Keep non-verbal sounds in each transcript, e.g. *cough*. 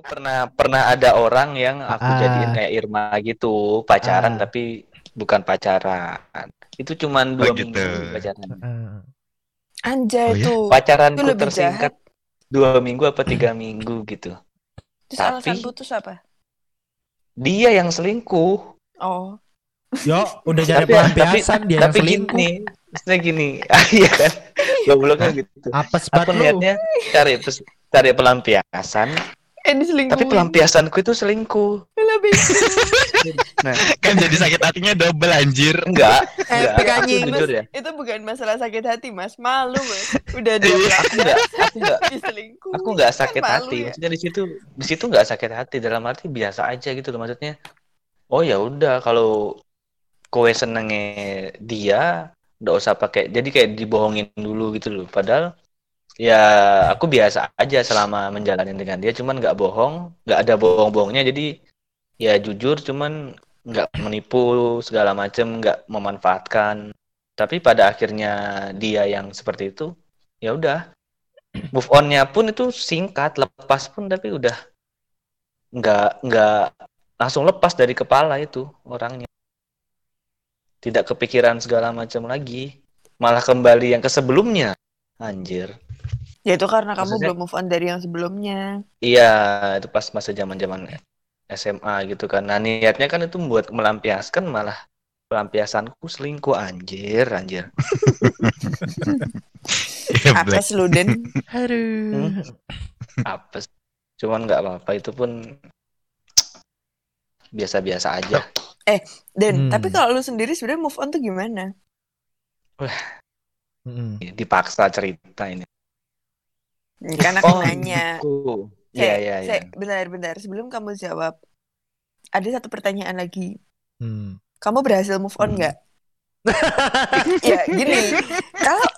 aku pernah pernah ada orang yang aku Ah. jadiin kayak Irma gitu, pacaran Ah. tapi bukan pacaran. Itu cuman dua Oh, gitu. minggu pacaran. Eh, Anjay Oh, ya? tuh. Pacaranku Itu lebih tersingkat dua minggu apa tiga minggu gitu. Terus Tapi- alasan putus apa? Dia yang selingkuh. Oh. Yo, udah jadi Tapi- pelampiasan dia yang tapi selingkuh. gini, maksudnya gini, *laughs* ah, iya kan, gobloknya gitu. Apes Aku banget lu. niatnya cari cari pelampiasan, Eh diselingkuhin. tapi pelampiasanku itu selingkuh. Lebih. *laughs* Nah, Kan jadi sakit hatinya double anjir. enggak, Eh, enggak. Anjing, jujur Mas. ya, Itu bukan masalah sakit hati, Mas. Malu, Mas. Udah dia Iya, aku enggak, aku enggak, *laughs* diselingkuh. aku enggak sakit Malu hati. ya. Maksudnya di situ, di situ enggak sakit hati. Dalam arti biasa aja gitu loh. Maksudnya, oh ya udah kalau kowe senengnya dia, nggak usah pakai. Jadi kayak dibohongin dulu gitu loh. Padahal ya aku biasa aja selama menjalani dengan dia. Cuman nggak bohong, nggak ada bohong-bohongnya. Jadi ya jujur, cuman nggak menipu segala macem, nggak memanfaatkan. Tapi pada akhirnya dia yang seperti itu, ya udah move onnya pun itu singkat, lepas pun tapi udah nggak nggak langsung lepas dari kepala itu orangnya. Tidak kepikiran segala macam lagi, malah kembali yang ke sebelumnya. Anjir. Ya itu karena kamu Maksudnya- belum move on dari yang sebelumnya. Iya, itu pas masa zaman-zaman SMA gitu kan. Nah, niatnya kan itu buat melampiaskan malah pelampiasanku selingkuh anjir, anjir. Geblek. *laughs* Apes lu, Den. *laughs* Aduh. Apes. Cuman nggak apa-apa itu pun biasa-biasa aja. Den, Hmm. tapi kalau lu sendiri sebenarnya move on tuh gimana? Mm-mm. Dipaksa cerita ini. Kan aku Oh, nanya. gitu. Saya- Iya, iya, iya. Bentar-bentar, sebelum kamu jawab, ada satu pertanyaan lagi. Hmm. Kamu berhasil move on Hmm. nggak? *laughs* ya gini,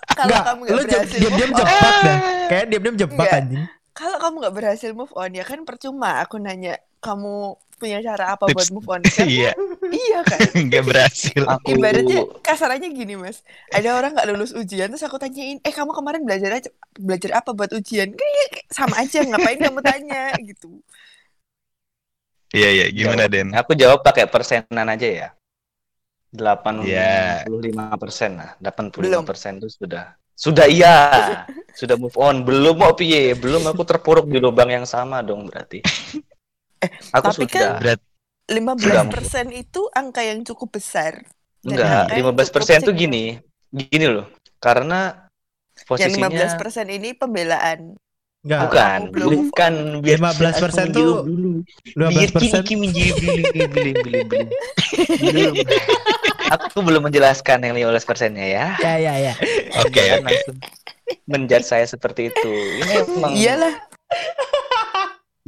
kalau kamu nggak berhasil diam-diam move on, jebak dah. Kayak diam-diam jebak anjing. kalau kamu nggak berhasil move on ya kan percuma aku nanya kamu punya cara apa Tips. buat move on kan? *laughs* Iya, iya kan? *laughs* nggak berhasil. Aku Ibaratnya kasarannya gini mas, ada orang nggak lulus ujian terus aku tanyain, eh kamu kemarin belajar aja- belajar apa buat ujian? Kayak sama aja, ngapain kamu tanya gitu? Iya, iya. Gimana, Den? Aku jawab pakai persenan aja ya. 85 Iya. persen lah. 85 persen itu sudah sudah iya, *laughs* sudah move on. Belum mau piye, belum aku terpuruk di lubang yang sama dong berarti. Aku tapi sudah. Berat. 15% itu angka yang cukup besar. Enggak, angka yang 15 persen cukup tuh gini, gini loh. Karena Yang posisinya 15% ini pembelaan. Enggak. bukan, Aku belum bukan. biar 15% aku tuh dulu. 15% Biar kini kini menjadi beli beli beli beli beli. Belum. Aku belum menjelaskan yang 15 persennya ya. Ya ya ya. Oke, langsung menjudge saya seperti itu. Ini emang Iyalah,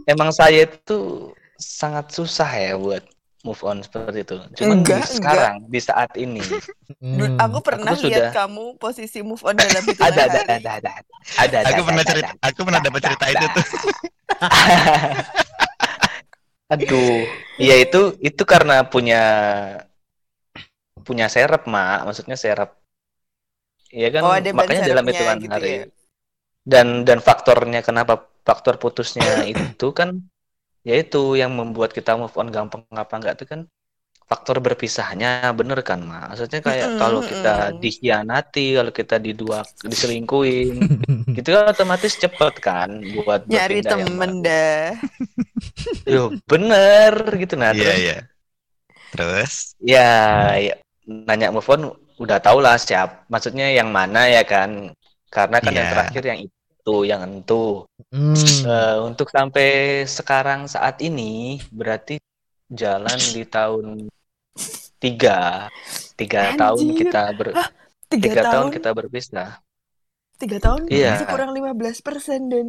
emang saya itu sangat susah ya buat move on seperti itu. Cuman Enggak, di sekarang di saat ini *laughs* Hmm. aku pernah Aku lihat sudah- kamu posisi move on dalam *laughs* hitungan ada ada hari. ada ada ada ada Aku ada, pernah ada, cerita, ada. aku pernah dapat cerita itu tuh. *laughs* Aduh, ya itu itu karena punya punya serep mak, maksudnya serep. Iya kan, Oh, ada makanya dalam hitungan gitu hari. ya. Dan dan faktornya kenapa faktor putusnya itu kan yaitu yang membuat kita move on gampang apa enggak itu kan faktor berpisahnya bener kan mak maksudnya kayak Mm-mm, kalau kita dikhianati kalau kita didua *laughs* diselingkuhin *laughs* gitu kan otomatis cepet kan buat Nyari yang temen dah. *laughs* Yo, bener gitu nah Iya, terus iya. Terus? ya, ya nanya move on udah tau lah siap maksudnya yang mana ya kan karena kan yang Iya. terakhir yang itu yang entu Hmm. Eh, untuk sampai sekarang saat ini berarti jalan di tahun tiga. Tiga tahun Anjir. kita ber Tiga, tiga tahun tahun, kita berpisah. Tiga tahun? Iya. masih kurang 15% dan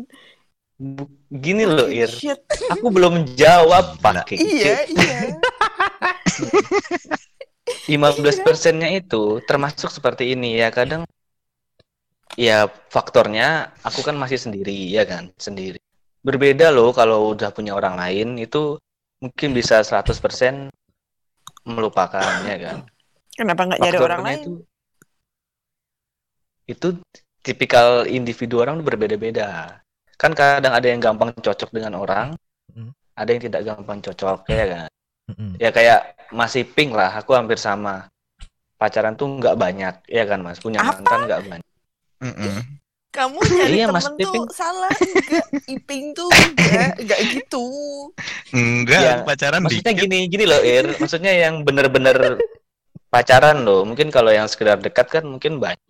Bu- gini loh Ir. shit. aku belum jawab pakai Iya, iya. *laughs* 15 persennya itu termasuk seperti ini ya. Kadang ya faktornya aku kan masih sendiri ya kan? Sendiri. Berbeda loh kalau udah punya orang lain itu mungkin bisa 100% melupakan ya kan? Kenapa nggak nyari orang lain? itu itu tipikal individu orang tuh berbeda-beda. Kan kadang ada yang gampang cocok dengan orang ada yang tidak gampang cocok ya kan? Mm-mm. ya kayak masih pink lah aku hampir sama. Pacaran tuh nggak banyak ya kan mas? Punya Apa? mantan nggak banyak Kamu nyari Iya, Mas temen tuh Piping. salah enggak. Iping tuh *laughs* enggak enggak gitu. Enggak, Ya, pacaran maksudnya dikit. gini gini loh Ir. Maksudnya yang bener-bener pacaran loh. Mungkin kalau yang sekedar dekat kan mungkin banyak.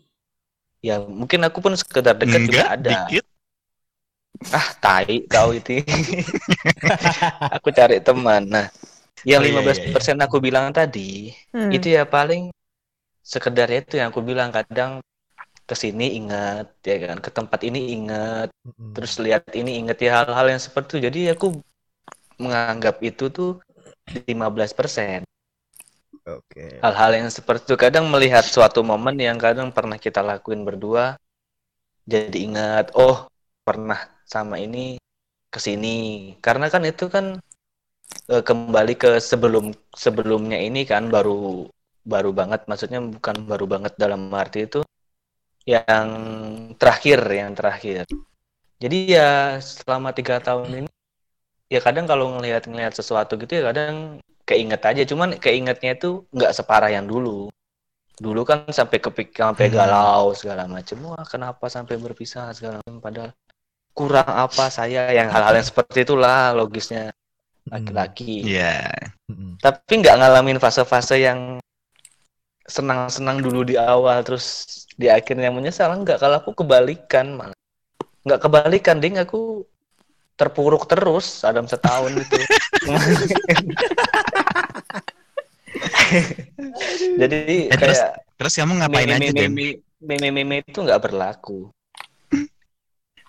Ya mungkin aku pun sekedar dekat Enggak, juga ada. dikit. ah tai kau itu. *laughs* Aku cari teman. Nah yang Oh, iya, 15% aku bilang tadi Hmm. itu ya paling sekedar itu yang aku bilang. Kadang ke sini ingat ya kan? Ke tempat ini ingat Mm-mm. terus lihat ini inget ya hal-hal yang seperti itu. Jadi aku menganggap itu tuh 15% Oke. hal-hal yang seperti itu. Kadang melihat suatu momen yang kadang pernah kita lakuin berdua jadi ingat oh pernah sama ini ke sini karena kan itu kan eh, kembali ke sebelum sebelumnya ini kan baru baru banget. Maksudnya bukan baru banget dalam arti itu yang terakhir yang terakhir. Jadi ya selama tiga tahun ini ya kadang kalau ngelihat-ngelihat sesuatu gitu ya kadang keinget aja. Cuman keingetnya itu nggak separah yang dulu. Dulu kan sampai kepik sampai Hmm. galau segala macam wah kenapa sampai berpisah segala macam padahal kurang apa saya yang hal-hal yang seperti itulah logisnya laki-laki. Iya. Mm-mm. tapi nggak ngalamin fase-fase yang senang-senang dulu di awal terus di akhirnya menyesal. Nggak kalau aku kebalikan malah nggak kebalikan ding. Aku terpuruk terus dalam setahun itu. *laughs* Jadi Eh, terus kayak Terus kamu ngapain aja, Den? meme-meme itu nggak berlaku.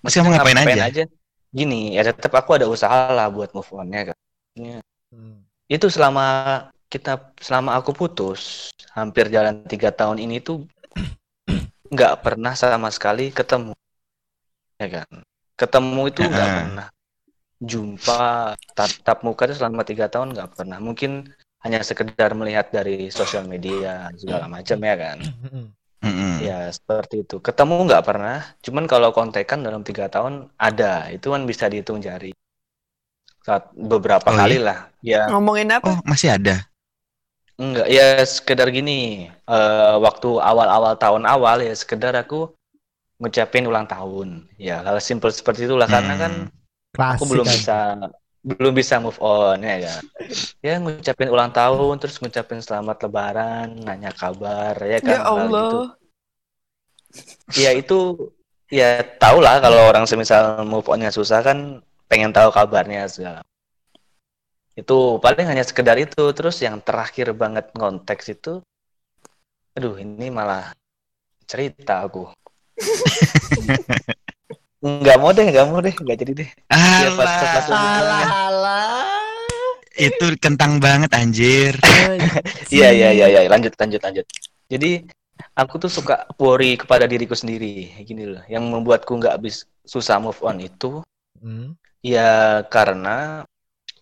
Terus kamu ngapain aja? gini ya tetap aku ada usaha lah buat move on ya kan. Mm. itu selama kita selama aku putus hampir jalan tiga tahun ini tuh *clears throat* nggak pernah sama sekali ketemu. Ya kan? Ketemu itu nggak pernah. Jumpa tatap muka itu selama tiga tahun nggak pernah. Mungkin hanya sekedar melihat dari sosial media segala macam ya kan? Ya seperti itu. Ketemu nggak pernah. Cuman kalau kontekan dalam tiga tahun ada. Itu kan bisa dihitung jari. Saat beberapa Oh, iya? kali lah. Ya. Ngomongin apa? Oh, masih ada. Enggak, ya sekedar gini. eh waktu awal-awal tahun awal ya sekedar aku ngucapin ulang tahun. Ya, hal simpel seperti itulah karena kan Hmm. Klasik aku belum kan. bisa belum bisa move on ya kan. Ya ngucapin ulang tahun terus ngucapin selamat lebaran, nanya kabar ya kan. Ya hal Allah. gitu. Ya itu ya tau lah kalau orang semisal move onnya susah kan pengen tahu kabarnya segala. Itu paling hanya sekedar itu. Terus yang terakhir banget konteks itu, aduh ini malah cerita aku. *laughs* Nggak mau deh, nggak mau deh, nggak jadi deh. Ya, pas- pas- pas- Alah, Alah, alah. itu kentang banget anjir. *laughs* Iya iya iya iya lanjut lanjut lanjut. Jadi aku tuh suka worry kepada diriku sendiri gini loh. Yang membuatku nggak habis susah move on itu Mm. ya karena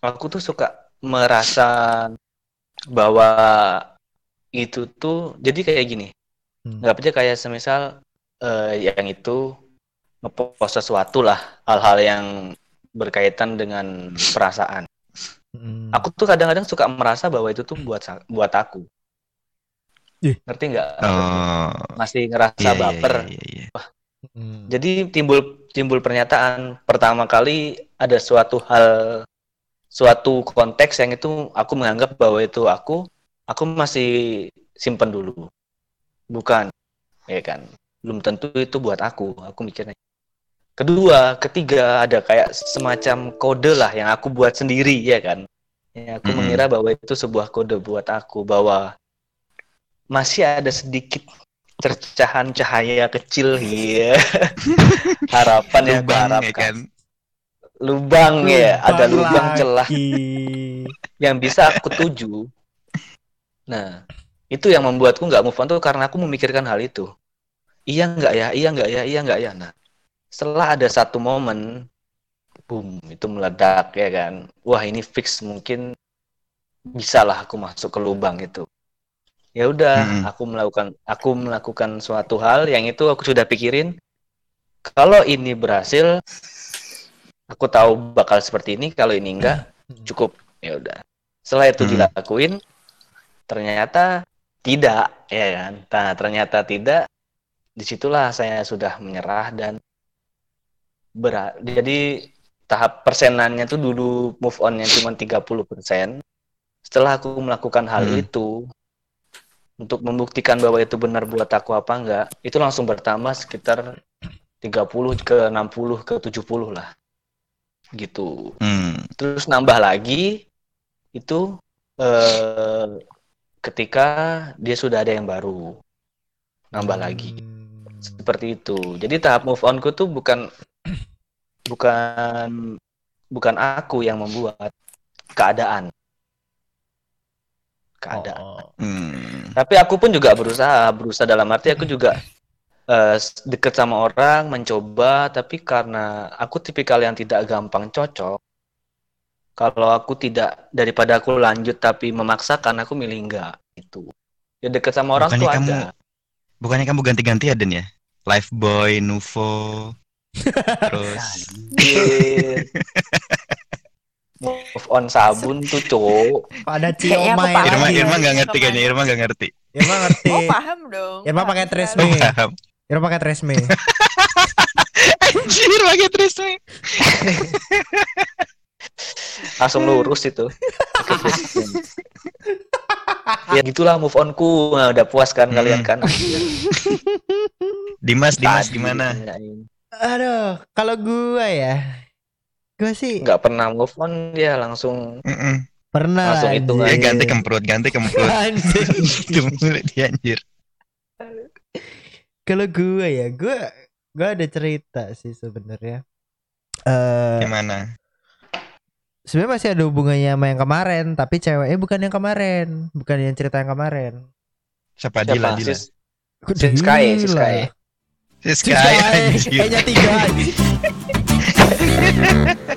aku tuh suka merasa bahwa itu tuh jadi kayak gini. Hmm. Nggak aja kayak semisal eh, yang itu ngepost sesuatu lah hal-hal yang berkaitan dengan perasaan. Mm. Aku tuh kadang-kadang suka merasa bahwa itu tuh buat buat aku. Ih. Ngerti nggak? Oh. Masih ngerasa Iya, iya, baper. iya, iya. Mm. Jadi timbul timbul pernyataan pertama kali ada suatu hal suatu konteks yang itu aku menganggap bahwa itu aku aku masih simpen dulu. Bukan. Ya kan. Belum tentu itu buat aku. Aku mikirnya. Kedua, ketiga ada kayak semacam kode lah yang aku buat sendiri ya kan. Ya, aku Mm-mm. mengira bahwa itu sebuah kode buat aku bahwa masih ada sedikit cercahan cahaya kecil ya *laughs* harapan yang Lubang ya kuharapkan kan. Lubang ya. Ada Lubang lubang celah. Lagi. *laughs* yang bisa aku tuju. Nah itu yang membuatku nggak move on tuh karena aku memikirkan hal itu. Iya nggak ya iya nggak ya iya nggak ya. Nah setelah ada satu momen boom itu meledak ya kan. Wah ini fix mungkin bisa lah aku masuk ke lubang itu. Ya udah Mm-mm. aku melakukan aku melakukan suatu hal yang itu aku sudah pikirin. Kalau ini berhasil aku tahu bakal seperti ini kalau ini enggak *laughs* cukup. Ya udah. Setelah itu Hmm. dilakuin ternyata tidak ya kan? Nah ternyata tidak di situlah saya sudah menyerah dan berat jadi tahap persenannya tuh dulu move onnya cuma 30% setelah aku melakukan hal Hmm. itu untuk membuktikan bahwa itu benar buat aku apa enggak itu langsung bertambah sekitar 30 ke 60 ke 70 lah gitu Hmm. terus nambah lagi itu eh, ketika dia sudah ada yang baru nambah lagi Hmm. seperti itu jadi tahap move onku tuh bukan bukan bukan aku yang membuat keadaan keadaan Oh. Hmm. tapi aku pun juga berusaha berusaha dalam arti aku juga eh, deket sama orang mencoba tapi karena aku tipikal yang tidak gampang cocok kalau aku tidak daripada aku lanjut tapi memaksakan aku milih enggak itu ya deket sama orang Bukannya tuh kamu ada bukannya kamu ganti-ganti ya Den ya? Life Boy, Nuvo, terus *laughs* move on sabun tuh cowok Pada ciomay paham Irma. Irma ya. nggak ngerti kayaknya Irma nggak ngerti. Irma ngerti. Oh paham dong. Irma pakai. Tresemme. Oh, paham. Irma pakai Tresemme. Anjir pakai Tresemme. langsung lurus itu ya gitulah move onku nah, udah puas kan Hmm. kalian kan Dimas, Dimas Tadi gimana? Aduh, kalau gua ya, gua sih nggak pernah move on dia langsung pernah Langsung hitungan. Eh, ganti kemprut, ganti kemprut. *laughs* Anjir. Itu dia anjir. Kalau gua ya, gua gua ada cerita sih sebenarnya. Eh, Gimana? sebenarnya masih ada hubungannya sama yang kemarin, tapi ceweknya bukan yang kemarin, bukan yang cerita yang kemarin. Siapa Dila siapa Dila? sis. Siska Siska, anjir. kayaknya tiga. *laughs*